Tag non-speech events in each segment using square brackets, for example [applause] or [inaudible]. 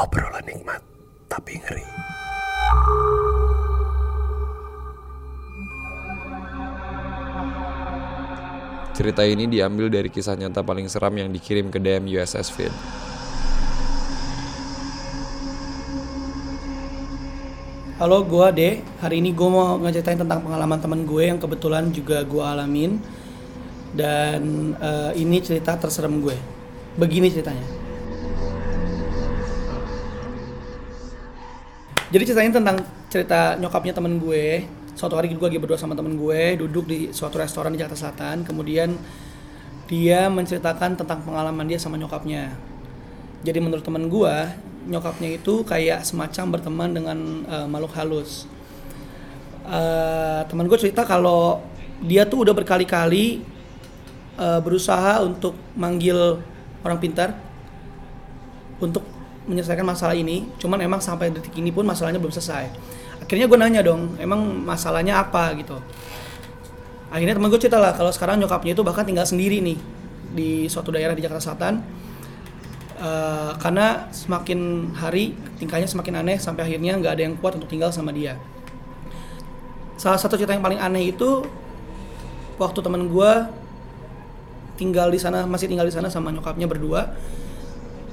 Obrolan nikmat tapi ngeri. Cerita ini diambil dari kisah nyata paling seram yang dikirim ke DM USS Finn. Halo, gue Ade. Hari ini gue mau ngeceritain tentang pengalaman teman gue yang kebetulan juga gue alamin. Dan eh, ini cerita terserem gue. Begini ceritanya. Jadi ceritanya tentang cerita nyokapnya temen gue. Suatu hari gue lagi berdua sama temen gue, duduk di suatu restoran di Jakarta Selatan. Kemudian dia menceritakan tentang pengalaman dia sama nyokapnya. Jadi menurut temen gue, nyokapnya itu kayak semacam berteman dengan eh, makhluk halus. Eh, temen gue cerita kalau dia tuh udah berkali-kali eh, berusaha untuk manggil orang pintar untuk menyelesaikan masalah ini. Cuman emang sampai detik ini pun masalahnya belum selesai. Akhirnya gue nanya dong, emang masalahnya apa gitu. Akhirnya temen gue cerita lah kalau sekarang nyokapnya itu bahkan tinggal sendiri nih di suatu daerah di Jakarta Selatan. Eh, karena semakin hari tingkahnya semakin aneh sampai akhirnya nggak ada yang kuat untuk tinggal sama dia. Salah satu cerita yang paling aneh itu waktu temen gue tinggal di sana masih tinggal di sana sama nyokapnya berdua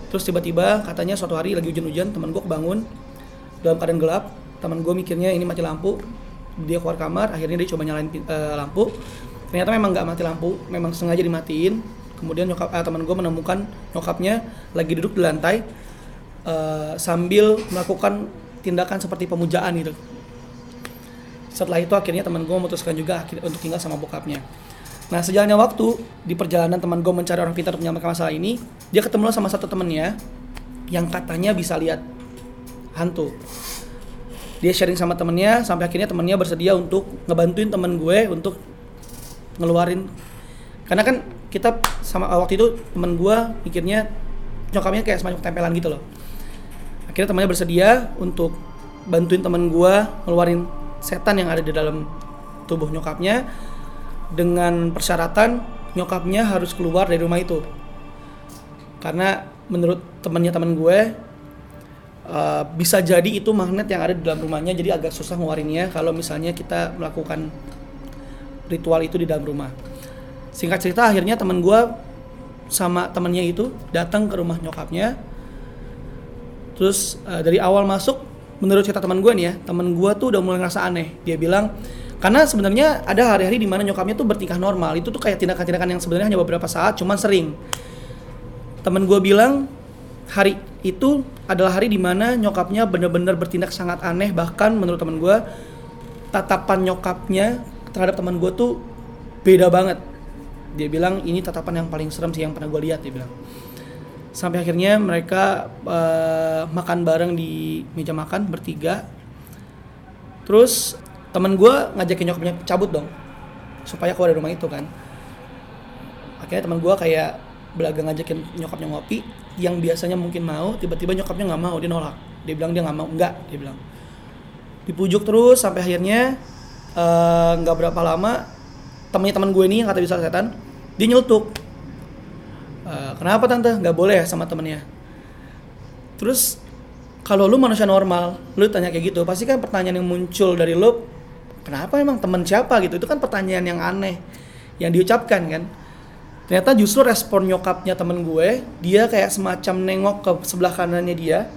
terus tiba-tiba katanya suatu hari lagi hujan-hujan teman gue kebangun. Dalam keadaan gelap teman gue mikirnya ini mati lampu. Dia keluar kamar akhirnya dia coba nyalain eh, lampu. Ternyata memang nggak mati lampu memang sengaja dimatiin. Kemudian nyokap eh, teman gue menemukan nyokapnya lagi duduk di lantai eh, sambil melakukan tindakan seperti pemujaan gitu. Setelah itu akhirnya teman gue memutuskan juga untuk tinggal sama bokapnya. Nah sejalannya waktu di perjalanan teman gue mencari orang pintar untuk menyelesaikan masalah ini, dia ketemu sama satu temennya yang katanya bisa lihat hantu. Dia sharing sama temennya sampai akhirnya temennya bersedia untuk ngebantuin temen gue untuk ngeluarin. Karena kan kita sama waktu itu temen gue mikirnya nyokapnya kayak semacam tempelan gitu loh. Akhirnya temannya bersedia untuk bantuin teman gua ngeluarin setan yang ada di dalam tubuh nyokapnya dengan persyaratan nyokapnya harus keluar dari rumah itu. Karena menurut temannya teman gue uh, bisa jadi itu magnet yang ada di dalam rumahnya jadi agak susah ngeluarinnya kalau misalnya kita melakukan ritual itu di dalam rumah. Singkat cerita akhirnya teman gue sama temannya itu datang ke rumah nyokapnya. Terus eh, dari awal masuk, menurut cerita teman gue nih ya, teman gue tuh udah mulai ngerasa aneh. Dia bilang, karena sebenarnya ada hari-hari di mana nyokapnya tuh bertingkah normal. Itu tuh kayak tindakan-tindakan yang sebenarnya hanya beberapa saat, cuman sering. Temen gue bilang, hari itu adalah hari di mana nyokapnya benar-benar bertindak sangat aneh. Bahkan menurut temen gue, tatapan nyokapnya terhadap teman gue tuh beda banget. Dia bilang ini tatapan yang paling serem sih yang pernah gue lihat. Dia bilang sampai akhirnya mereka eh, makan bareng di meja makan bertiga terus temen gue ngajakin nyokapnya cabut dong supaya keluar dari rumah itu kan. Akhirnya teman gue kayak belaga ngajakin nyokapnya ngopi yang biasanya mungkin mau tiba-tiba nyokapnya nggak mau dia nolak. Dia bilang dia nggak mau enggak dia bilang. Dipujuk terus sampai akhirnya eh, nggak berapa lama temennya teman gue ini yang kata bisa setan dia nyeletuk. Eh, kenapa tante? Nggak boleh sama temennya. Terus kalau lu manusia normal lu tanya kayak gitu pasti kan pertanyaan yang muncul dari lu kenapa emang temen siapa? Gitu. Itu kan pertanyaan yang aneh yang diucapkan kan. Ternyata justru respon nyokapnya temen gue dia kayak semacam nengok ke sebelah kanannya dia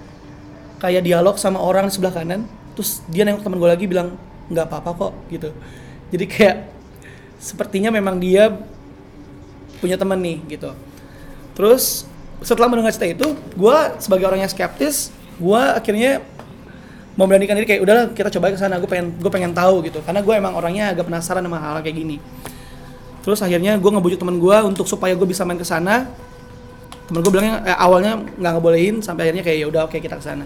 kayak dialog sama orang di sebelah kanan terus dia nengok temen gue lagi bilang nggak apa-apa kok gitu. Jadi kayak sepertinya memang dia punya temen nih gitu. Terus setelah mendengar cerita itu gue sebagai orang yang skeptis gue akhirnya memberanikan diri kayak udahlah kita coba ke sana gue pengen gue pengen tahu gitu. Karena gue emang orangnya agak penasaran sama hal, -hal kayak gini. Terus akhirnya gue ngebujuk teman gue untuk supaya gue bisa main ke sana. Temen gue bilangnya eh, awalnya nggak ngebolehin sampai akhirnya kayak ya udah oke kita ke sana.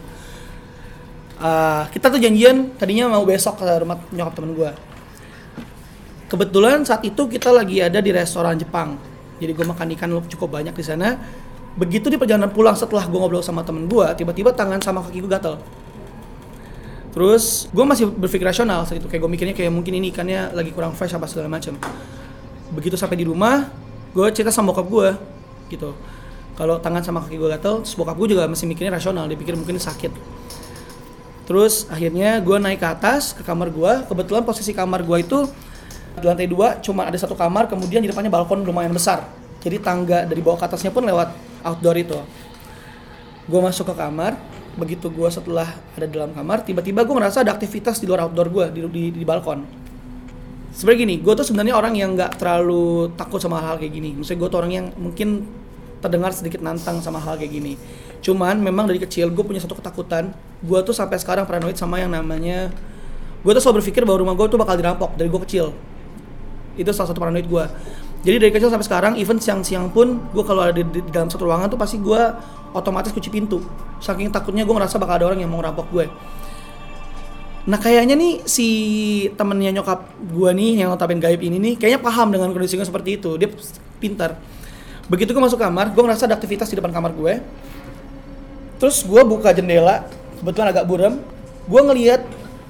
Eh, kita tuh janjian tadinya mau besok ke rumah nyokap temen gue kebetulan saat itu kita lagi ada di restoran Jepang. Jadi gue makan ikan cukup banyak di sana. Begitu di perjalanan pulang setelah gue ngobrol sama temen gue tiba-tiba tangan sama kaki gue gatel terus gue masih berpikir rasional saat itu. Kayak gue mikirnya kayak mungkin ini ikannya lagi kurang fresh apa segala macam begitu sampai di rumah gue cerita sama bokap gue gitu. Kalau tangan sama kaki gue gatel terus bokap gue juga masih mikirnya rasional. Dia pikir mungkin sakit. Terus akhirnya gue naik ke atas ke kamar gue kebetulan posisi kamar gue itu di lantai dua cuma ada satu kamar kemudian di depannya balkon lumayan besar. Jadi tangga dari bawah ke atasnya pun lewat outdoor itu. Gue masuk ke kamar begitu gue setelah ada dalam kamar tiba-tiba gue ngerasa ada aktivitas di luar outdoor gue di, di, di balkon. Sebenarnya gini gue tuh sebenarnya orang yang nggak terlalu takut sama hal-hal kayak gini. Maksudnya gue tuh orang yang mungkin terdengar sedikit nantang sama hal kayak gini. Cuman memang dari kecil gue punya satu ketakutan gue tuh sampai sekarang paranoid sama yang namanya gue tuh selalu berpikir bahwa rumah gue tuh bakal dirampok dari gue kecil. Itu salah satu paranoid gue jadi dari kecil sampai sekarang even siang-siang pun gue kalau ada di, di, dalam satu ruangan tuh pasti gue otomatis kunci pintu saking takutnya gue ngerasa bakal ada orang yang mau ngerampok gue Nah kayaknya nih si temennya nyokap gue nih yang notabene gaib ini nih kayaknya paham dengan kondisi gue seperti itu. Dia pintar. Begitu gue masuk kamar, gue ngerasa ada aktivitas di depan kamar gue. Terus gue buka jendela, kebetulan agak buram. Gue ngelihat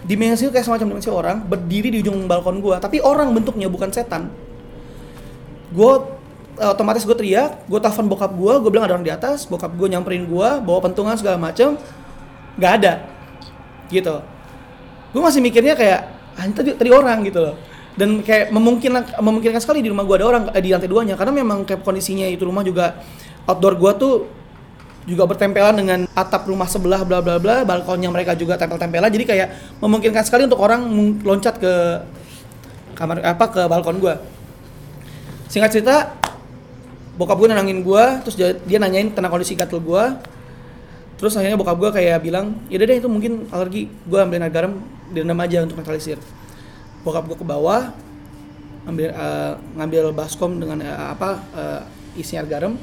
dimensi kayak semacam dimensi orang berdiri di ujung balkon gue. Tapi orang bentuknya bukan setan. Gue eh, otomatis gue teriak, gue telepon bokap gue, gue bilang ada orang di atas, bokap gue nyamperin gue, bawa pentungan segala macem, nggak ada, gitu. Gue masih mikirnya kayak ini tadi tadi orang gitu loh. Dan kayak memungkinkan memungkinkan sekali di rumah gue ada orang eh, di lantai duanya. Karena memang kayak kondisinya itu rumah juga outdoor gue tuh juga bertempelan dengan atap rumah sebelah bla bla bla. Balkonnya mereka juga tempel-tempelan. Jadi kayak memungkinkan sekali untuk orang loncat ke kamar apa ke balkon gue singkat cerita bokap gue nenangin gue terus dia, nanyain tentang kondisi gatel gue terus akhirnya bokap gue kayak bilang ya deh itu mungkin alergi. Gue ambilin air garam direndam aja untuk neutralisir bokap gue ke bawah ambil eh, ngambil baskom dengan eh, apa eh, isi air garam.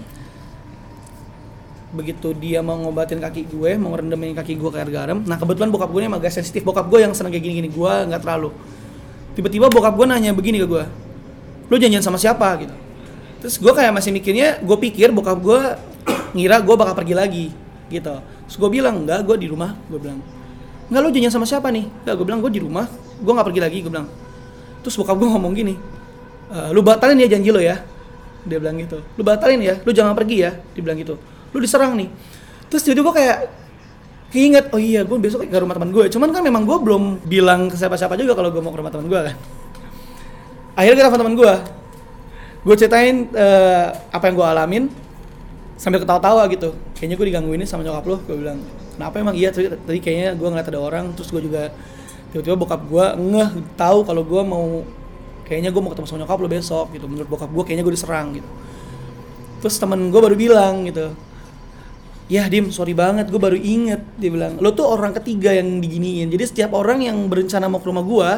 Begitu dia mau ngobatin kaki gue mau rendamin kaki gue ke air garam. Nah kebetulan bokap gue ini agak sensitif. Bokap gue yang seneng kayak gini-gini gue nggak terlalu. Tiba-tiba bokap gue nanya begini ke gue lu janjian sama siapa? Gitu. Terus gue kayak masih mikirnya gue pikir bokap gue [clears throat] ngira gue bakal pergi lagi gitu. Terus gue bilang enggak gue di rumah gue bilang. Enggak lu janjian sama siapa nih? Enggak gue bilang gue di rumah gue nggak pergi lagi gue bilang. Terus bokap gue ngomong gini "E, lu batalin ya janji lo ya. Dia bilang gitu. Lu batalin ya lu jangan pergi ya dia bilang gitu. Lu diserang nih. Terus jadi gue kayak keinget oh iya gue besok ke rumah teman gue cuman kan memang gue belum bilang ke siapa-siapa juga kalau gue mau ke rumah teman gue kan akhirnya kita telepon teman gue gue ceritain eh, apa yang gue alamin sambil ketawa-tawa gitu. Kayaknya gue digangguin sama nyokap lo gue bilang kenapa emang iya? Tadi, tadi kayaknya gue ngeliat ada orang terus gue juga tiba-tiba bokap gue ngeh tahu kalau gue mau kayaknya gue mau ketemu sama nyokap lo besok gitu. Menurut bokap gue kayaknya gue diserang gitu. Terus temen gue baru bilang gitu ya dim sorry banget gue baru inget dia bilang. Lo tuh orang ketiga yang diginiin. Jadi setiap orang yang berencana mau ke rumah gue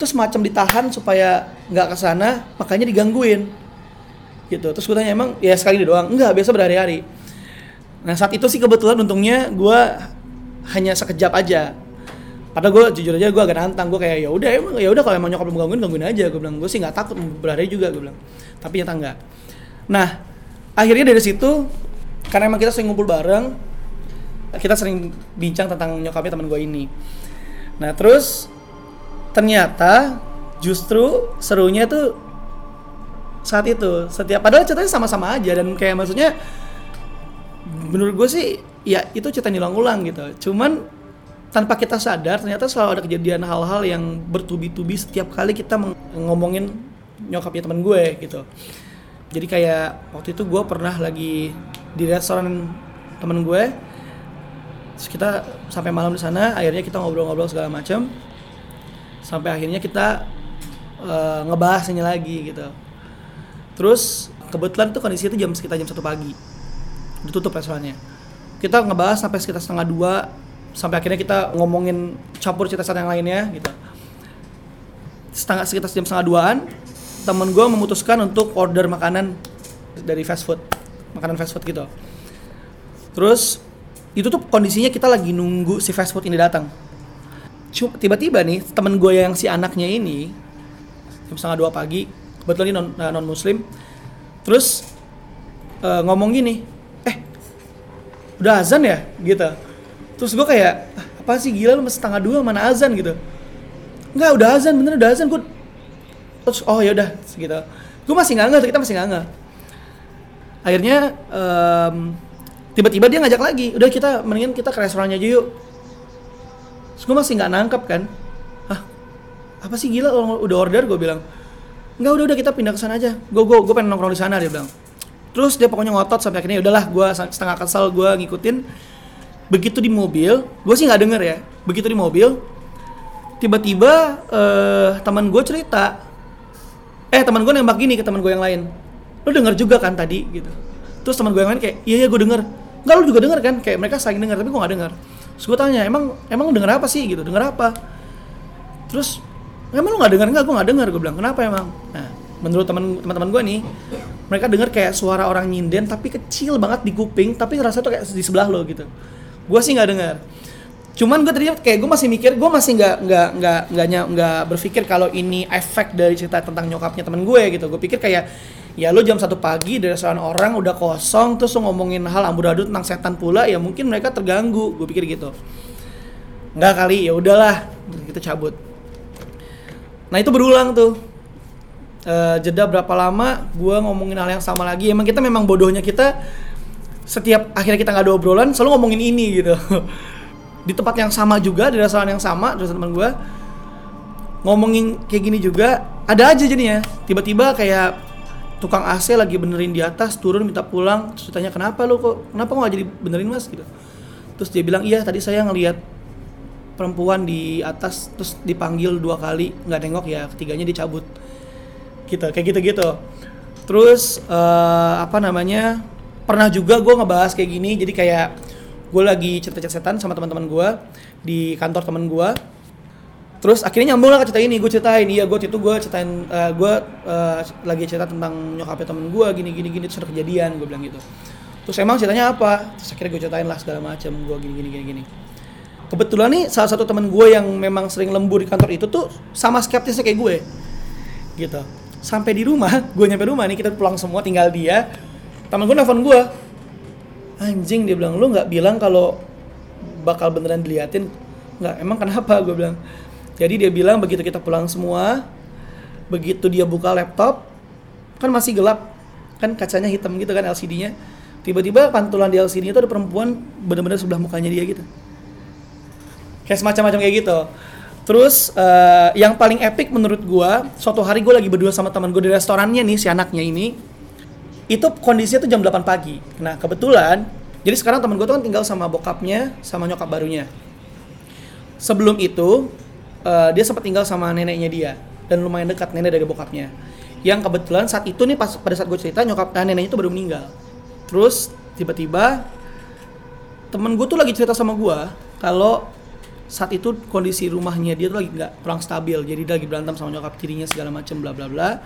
terus macam ditahan supaya nggak ke sana makanya digangguin. Gitu. Terus gue tanya emang? Ya sekali doang. Enggak biasa berhari-hari. Nah saat itu sih kebetulan untungnya gue hanya sekejap aja. Padahal gue jujur aja gue agak nantang. Gue kayak ya udah emang ya udah kalau emang nyokap gangguin gangguin aja. Gue bilang gue sih nggak takut berhari juga gue bilang. Tapi nyata enggak nah akhirnya dari situ karena emang kita sering ngumpul bareng kita sering bincang tentang nyokapnya teman gue ini. Nah terus ternyata justru serunya tuh saat itu setiap padahal ceritanya sama-sama aja dan kayak maksudnya menurut gue sih ya itu cerita diulang-ulang gitu. Cuman tanpa kita sadar ternyata selalu ada kejadian hal-hal yang bertubi-tubi setiap kali kita ngomongin nyokapnya teman gue gitu. Jadi kayak waktu itu gue pernah lagi di restoran temen gue terus kita sampai malam di sana akhirnya kita ngobrol-ngobrol segala macam sampai akhirnya kita eh, ngebahas ini lagi gitu. Terus kebetulan tuh kondisi itu jam sekitar jam satu pagi. Ditutup restorannya. Kita ngebahas sampai sekitar setengah dua sampai akhirnya kita ngomongin campur cerita-cerita yang lainnya gitu. Setengah sekitar jam setengah duaan temen gue memutuskan untuk order makanan dari fast food. Makanan fast food gitu. Terus itu tuh kondisinya kita lagi nunggu si fast food ini datang. Tiba-tiba nih temen gue yang si anaknya ini jam setengah dua pagi. Kebetulan dia non, non muslim terus eh, ngomong gini eh udah azan ya? Gitu. Terus gue kayak "Ah, apa sih? Gila lu setengah dua mana azan? Gitu. Enggak udah azan bener udah azan gue terus oh ya udah gitu. Gue masih nggak ngerti kita masih nggak ngerti. Akhirnya em, tiba-tiba dia ngajak lagi udah kita mendingan kita ke restorannya aja yuk. Terus gue masih nggak nangkep kan apa sih gila orang udah order? Gue bilang nggak udah udah kita pindah ke sana aja. Gue gue gue pengen nongkrong di sana dia bilang. Terus dia pokoknya ngotot sampai akhirnya udahlah gue setengah kesel gue ngikutin. Begitu di mobil gue sih nggak denger ya begitu di mobil tiba-tiba eh teman gue cerita eh teman gue nembak gini ke teman gue yang lain lu denger juga kan tadi? Gitu. Terus teman gue yang lain kayak iya iya gue denger. Enggak lu juga denger kan? Kayak mereka saling denger tapi gue nggak denger. Terus gue tanya emang emang denger apa sih? Gitu denger apa? Terus emang lu nggak denger? Nggak gue nggak denger gue bilang. Kenapa emang? Nah menurut teman teman-teman gue nih mereka denger kayak suara orang nyinden tapi kecil banget di kuping tapi rasanya tuh kayak di sebelah lo gitu. Gue sih nggak denger. Cuman gue tadinya kayak gue masih mikir gue masih nggak nggak nggak nggak nggak berpikir kalau ini efek dari cerita tentang nyokapnya temen gue gitu. Gue pikir kayak ya lu jam satu pagi dari restoran orang udah kosong terus lu ngomongin hal amburadul tentang setan pula ya mungkin mereka terganggu. Gue pikir gitu. Nggak kali ya udahlah. Kita cabut nah itu berulang tuh. Eh, jeda berapa lama gue ngomongin hal yang sama lagi. Emang kita memang bodohnya kita setiap akhirnya kita nggak ada obrolan selalu ngomongin ini gitu. [laughs] Di tempat yang sama juga di restoran yang sama restoran teman gue ngomongin kayak gini juga ada aja jadinya. Tiba-tiba kayak tukang AC lagi benerin di atas turun minta pulang terus ditanya kenapa lu kok kenapa nggak jadi benerin mas? Gitu. Terus dia bilang iya tadi saya ngelihat perempuan di atas terus dipanggil dua kali nggak nengok ya ketiganya dicabut. Gitu kayak gitu gitu terus eh, apa namanya pernah juga gue ngebahas kayak gini jadi kayak gue lagi cerita-cerita sama teman-teman gue di kantor teman gue terus akhirnya nyambung lah ke cerita ini gue ceritain. Iya gue itu gue ceritain eh, gue eh, lagi cerita tentang nyokapnya temen gue gini gini gini terus kejadian gue bilang gitu. Terus emang ceritanya apa? Terus akhirnya gue ceritain lah segala macam gue gini gini gini gini kebetulan nih salah satu temen gue yang memang sering lembur di kantor itu tuh sama skeptisnya kayak gue. Gitu. Sampai di rumah [laughs] gue nyampe rumah nih kita pulang semua tinggal dia. Temen gue nelfon gue anjing dia bilang lu nggak bilang kalau bakal beneran diliatin? Nggak emang kenapa? gue bilang. Jadi dia bilang begitu kita pulang semua begitu dia buka laptop kan masih gelap kan kacanya hitam gitu kan LCD-nya tiba-tiba pantulan di LCD itu ada perempuan bener-bener sebelah mukanya dia gitu kayak semacam-macam kayak gitu. Terus eh, yang paling epic menurut gua suatu hari gue lagi berdua sama teman gue di restorannya nih si anaknya ini itu kondisinya tuh jam 8 pagi. Nah kebetulan jadi sekarang teman gue tuh kan tinggal sama bokapnya sama nyokap barunya. Sebelum itu eh, dia sempat tinggal sama neneknya dia dan lumayan dekat nenek dari bokapnya. Yang kebetulan saat itu nih pas pada saat gue cerita nyokap eh, neneknya itu baru meninggal. Terus tiba-tiba temen gue tuh lagi cerita sama gue kalau saat itu kondisi rumahnya dia tuh lagi nggak kurang stabil. Jadi dia lagi berantem sama nyokap tirinya segala macem bla bla bla.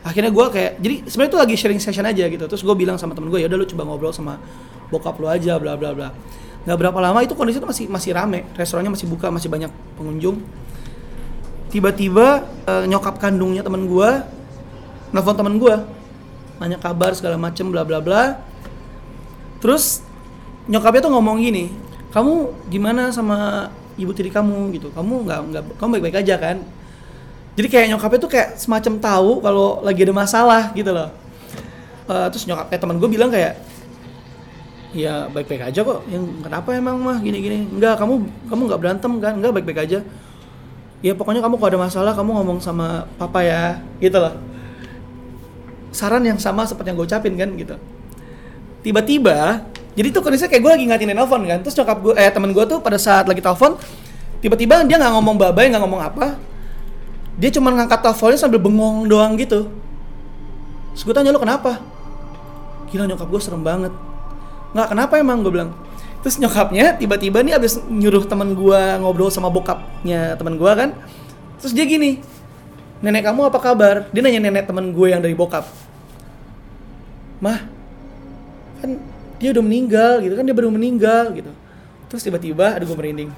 Akhirnya gue kayak jadi sebenarnya itu lagi sharing session aja gitu. Terus gue bilang sama temen gue ya udah lu coba ngobrol sama bokap lu aja bla bla bla. Nggak berapa lama itu kondisi itu masih masih rame. Restorannya masih buka masih banyak pengunjung. Tiba-tiba eh, nyokap kandungnya temen gue nelfon temen gue nanya kabar segala macem bla bla bla. Terus nyokapnya tuh ngomong gini kamu gimana sama ibu tiri kamu gitu? Kamu nggak nggak kamu baik baik aja kan? Jadi kayak nyokapnya tuh kayak semacam tahu kalau lagi ada masalah gitu loh. Eh, terus nyokapnya teman gue bilang kayak ya baik baik aja kok. Yang kenapa emang mah gini gini enggak kamu kamu nggak berantem kan? Enggak baik baik aja. Ya pokoknya kamu kalau ada masalah kamu ngomong sama papa ya gitu loh. Saran yang sama seperti yang gue ucapin kan gitu. Tiba-tiba jadi tuh kondisinya kayak gue lagi ngatin nelfon kan. Terus nyokap gue eh temen gue tuh pada saat lagi telepon tiba-tiba dia nggak ngomong babay nggak ngomong apa. Dia cuma ngangkat teleponnya sambil bengong doang gitu. Terus gue tanya lu kenapa? Gila nyokap gue serem banget. Nggak kenapa emang? Gue bilang. Terus nyokapnya tiba-tiba nih abis nyuruh temen gue ngobrol sama bokapnya temen gue kan. Terus dia gini nenek kamu apa kabar? Dia nanya nenek temen gue yang dari bokap. Mah kan dia udah meninggal gitu kan dia baru meninggal gitu. Terus tiba-tiba aduh gue merinding.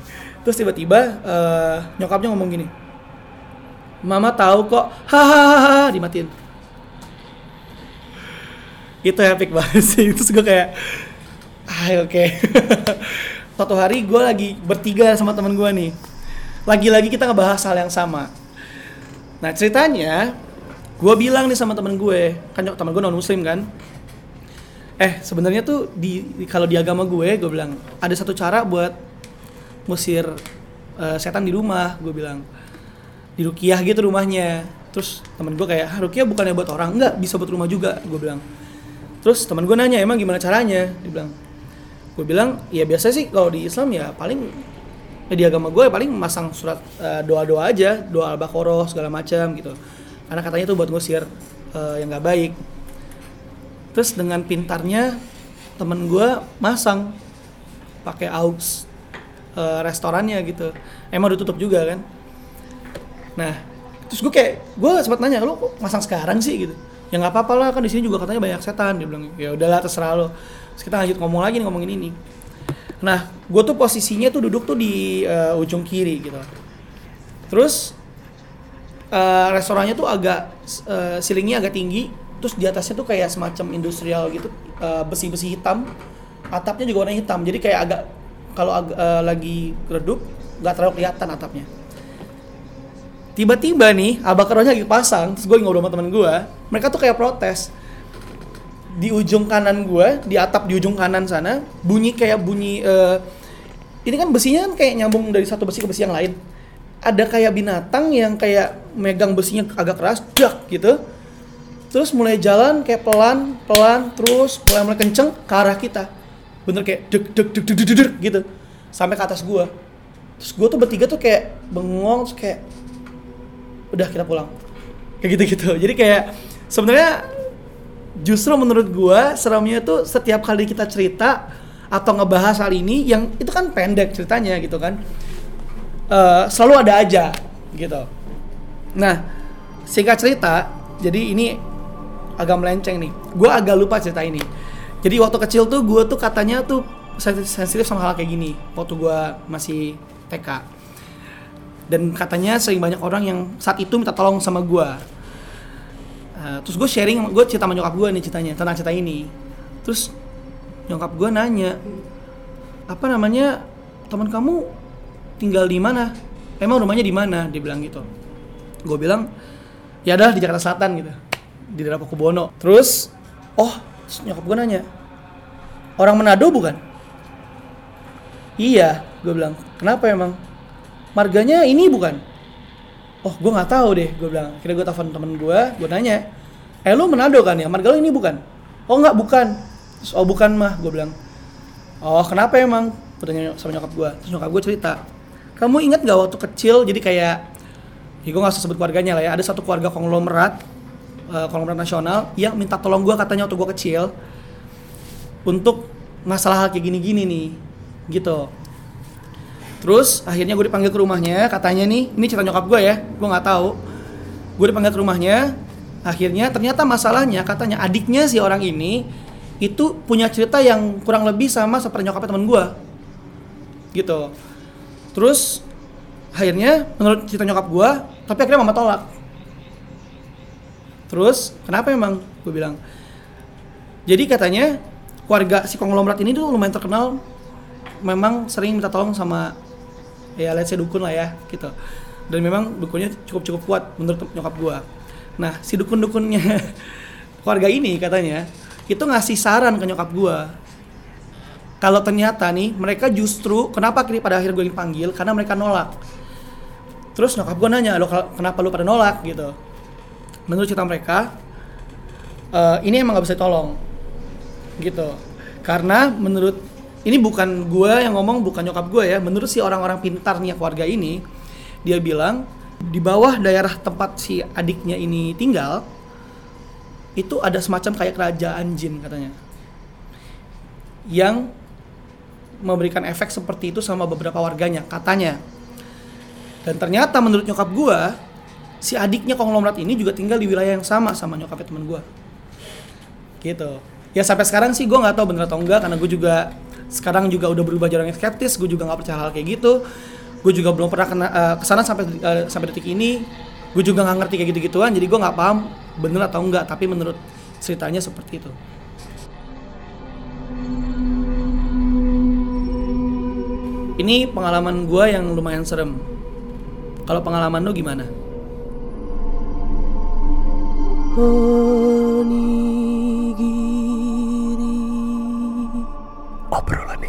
Terus tiba-tiba eh, nyokapnya ngomong gini mama tahu kok. Hahaha dimatiin. Itu epic [laughs] banget sih. Terus gue kayak ah oke. [laughs] Suatu hari gue lagi bertiga sama teman gue nih. Lagi-lagi kita ngebahas hal yang sama. Nah ceritanya gue bilang nih sama temen gue. Kan temen gue non muslim kan eh sebenarnya tuh di, kalau di agama gue gue bilang ada satu cara buat musir eh, setan di rumah gue bilang. Di rukiah gitu rumahnya. Terus temen gue kayak ah, rukiah bukannya buat orang? Enggak bisa buat rumah juga gue bilang. Terus teman gue nanya emang gimana caranya? Dia bilang. Gue bilang ya biasa sih kalau di Islam ya paling ya di agama gue paling masang surat eh, doa-doa aja doa al-baqarah segala macam gitu. Karena katanya tuh buat ngusir eh, yang nggak baik terus dengan pintarnya temen gue masang pakai aux eh, restorannya gitu. Emang udah tutup juga kan? Nah terus gue kayak gue sempat nanya lo kok masang sekarang sih? Gitu. Ya nggak apa-apa lah kan di sini juga katanya banyak setan dia bilang. Ya udahlah terserah lo terus kita lanjut ngomong lagi nih, ngomongin ini. Nah gue tuh posisinya tuh duduk tuh di eh, ujung kiri gitu. Terus eh, restorannya tuh agak eh, ceilingnya agak tinggi terus di atasnya tuh kayak semacam industrial gitu eh, besi-besi hitam atapnya juga warna hitam. Jadi kayak agak kalau ag- eh, lagi redup nggak terlalu kelihatan atapnya. Tiba-tiba nih abakarnya lagi pasang terus gue ngobrol sama temen gue mereka tuh kayak protes. Di ujung kanan gue di atap di ujung kanan sana bunyi kayak bunyi eh, ini kan besinya kan kayak nyambung dari satu besi ke besi yang lain. Ada kayak binatang yang kayak megang besinya agak keras dak gitu terus mulai jalan kayak pelan pelan terus mulai mulai kenceng ke arah kita. Bener kayak deg deg deg deg deg, deg, gitu. Sampai ke atas gue terus gue tuh bertiga tuh kayak bengong terus kayak udah kita pulang. Kayak gitu gitu [laughs] jadi kayak sebenarnya justru menurut gua seramnya tuh setiap kali kita cerita atau ngebahas hal ini yang itu kan pendek ceritanya gitu kan. Eh, selalu ada aja gitu. Nah singkat cerita jadi ini agak melenceng nih gua agak lupa cerita ini jadi waktu kecil tuh gua tuh katanya tuh sensitif sama hal kayak gini waktu gua masih TK dan katanya sering banyak orang yang saat itu minta tolong sama gua Uh, terus gue sharing, gue cerita sama nyokap gue nih ceritanya tentang cerita ini. Terus nyokap gue nanya, apa namanya teman kamu tinggal di mana? Emang rumahnya di mana? Dia bilang gitu. Gue bilang, ya adalah di Jakarta Selatan gitu, di daerah Pakubono. Terus, oh nyokap gue nanya, orang Manado bukan? Iya, gue bilang. Kenapa emang? Marganya ini bukan? Oh, gue nggak tahu deh. Gue bilang. Kira gue telepon temen gue, gue nanya, eh lu Manado kan ya? Marga lu ini bukan? Oh nggak bukan. Terus, oh bukan mah, gue bilang. Oh kenapa emang? Gue sama nyokap gue. Terus nyokap gue cerita, kamu ingat gak waktu kecil? Jadi kayak, ya gue nggak usah sebut keluarganya lah ya. Ada satu keluarga konglomerat, eh, konglomerat nasional, yang minta tolong gue katanya waktu gue kecil untuk masalah hal kayak gini-gini nih, gitu. Terus akhirnya gue dipanggil ke rumahnya, katanya nih, ini cerita nyokap gue ya, gue nggak tahu. Gue dipanggil ke rumahnya, akhirnya ternyata masalahnya katanya adiknya si orang ini itu punya cerita yang kurang lebih sama seperti nyokapnya teman gue, gitu. Terus akhirnya menurut cerita nyokap gue, tapi akhirnya mama tolak. Terus kenapa emang? Gue bilang. Jadi katanya keluarga si konglomerat ini tuh lumayan terkenal memang sering minta tolong sama ya let's say dukun lah ya gitu. Dan memang dukunnya cukup cukup kuat menurut nyokap gua. Nah si dukun dukunnya keluarga [laughs] ini katanya itu ngasih saran ke nyokap gua. Kalau ternyata nih mereka justru kenapa kini pada akhir gue dipanggil? Karena mereka nolak. Terus nyokap gua nanya lo kenapa lu pada nolak? Gitu menurut cerita mereka eh, ini emang nggak bisa tolong gitu. Karena menurut ini bukan gue yang ngomong bukan nyokap gue ya. Menurut si orang-orang pintarnya keluarga ini dia bilang di bawah daerah tempat si adiknya ini tinggal itu ada semacam kayak kerajaan jin katanya. Yang memberikan efek seperti itu sama beberapa warganya katanya. Dan ternyata menurut nyokap gue si adiknya konglomerat ini juga tinggal di wilayah yang sama sama nyokapnya teman gue gitu. Ya sampai sekarang sih gue nggak tahu bener atau enggak karena gue juga sekarang juga udah berubah yang skeptis gue juga nggak percaya hal kayak gitu. Gue juga belum pernah kena eh, ke sana sampai eh, sampai detik ini. Gue juga nggak ngerti kayak gitu gituan jadi gue nggak paham bener atau enggak tapi menurut ceritanya seperti itu. Ini pengalaman gue yang lumayan serem. Kalau pengalaman lu gimana? Onigiri. Obrolan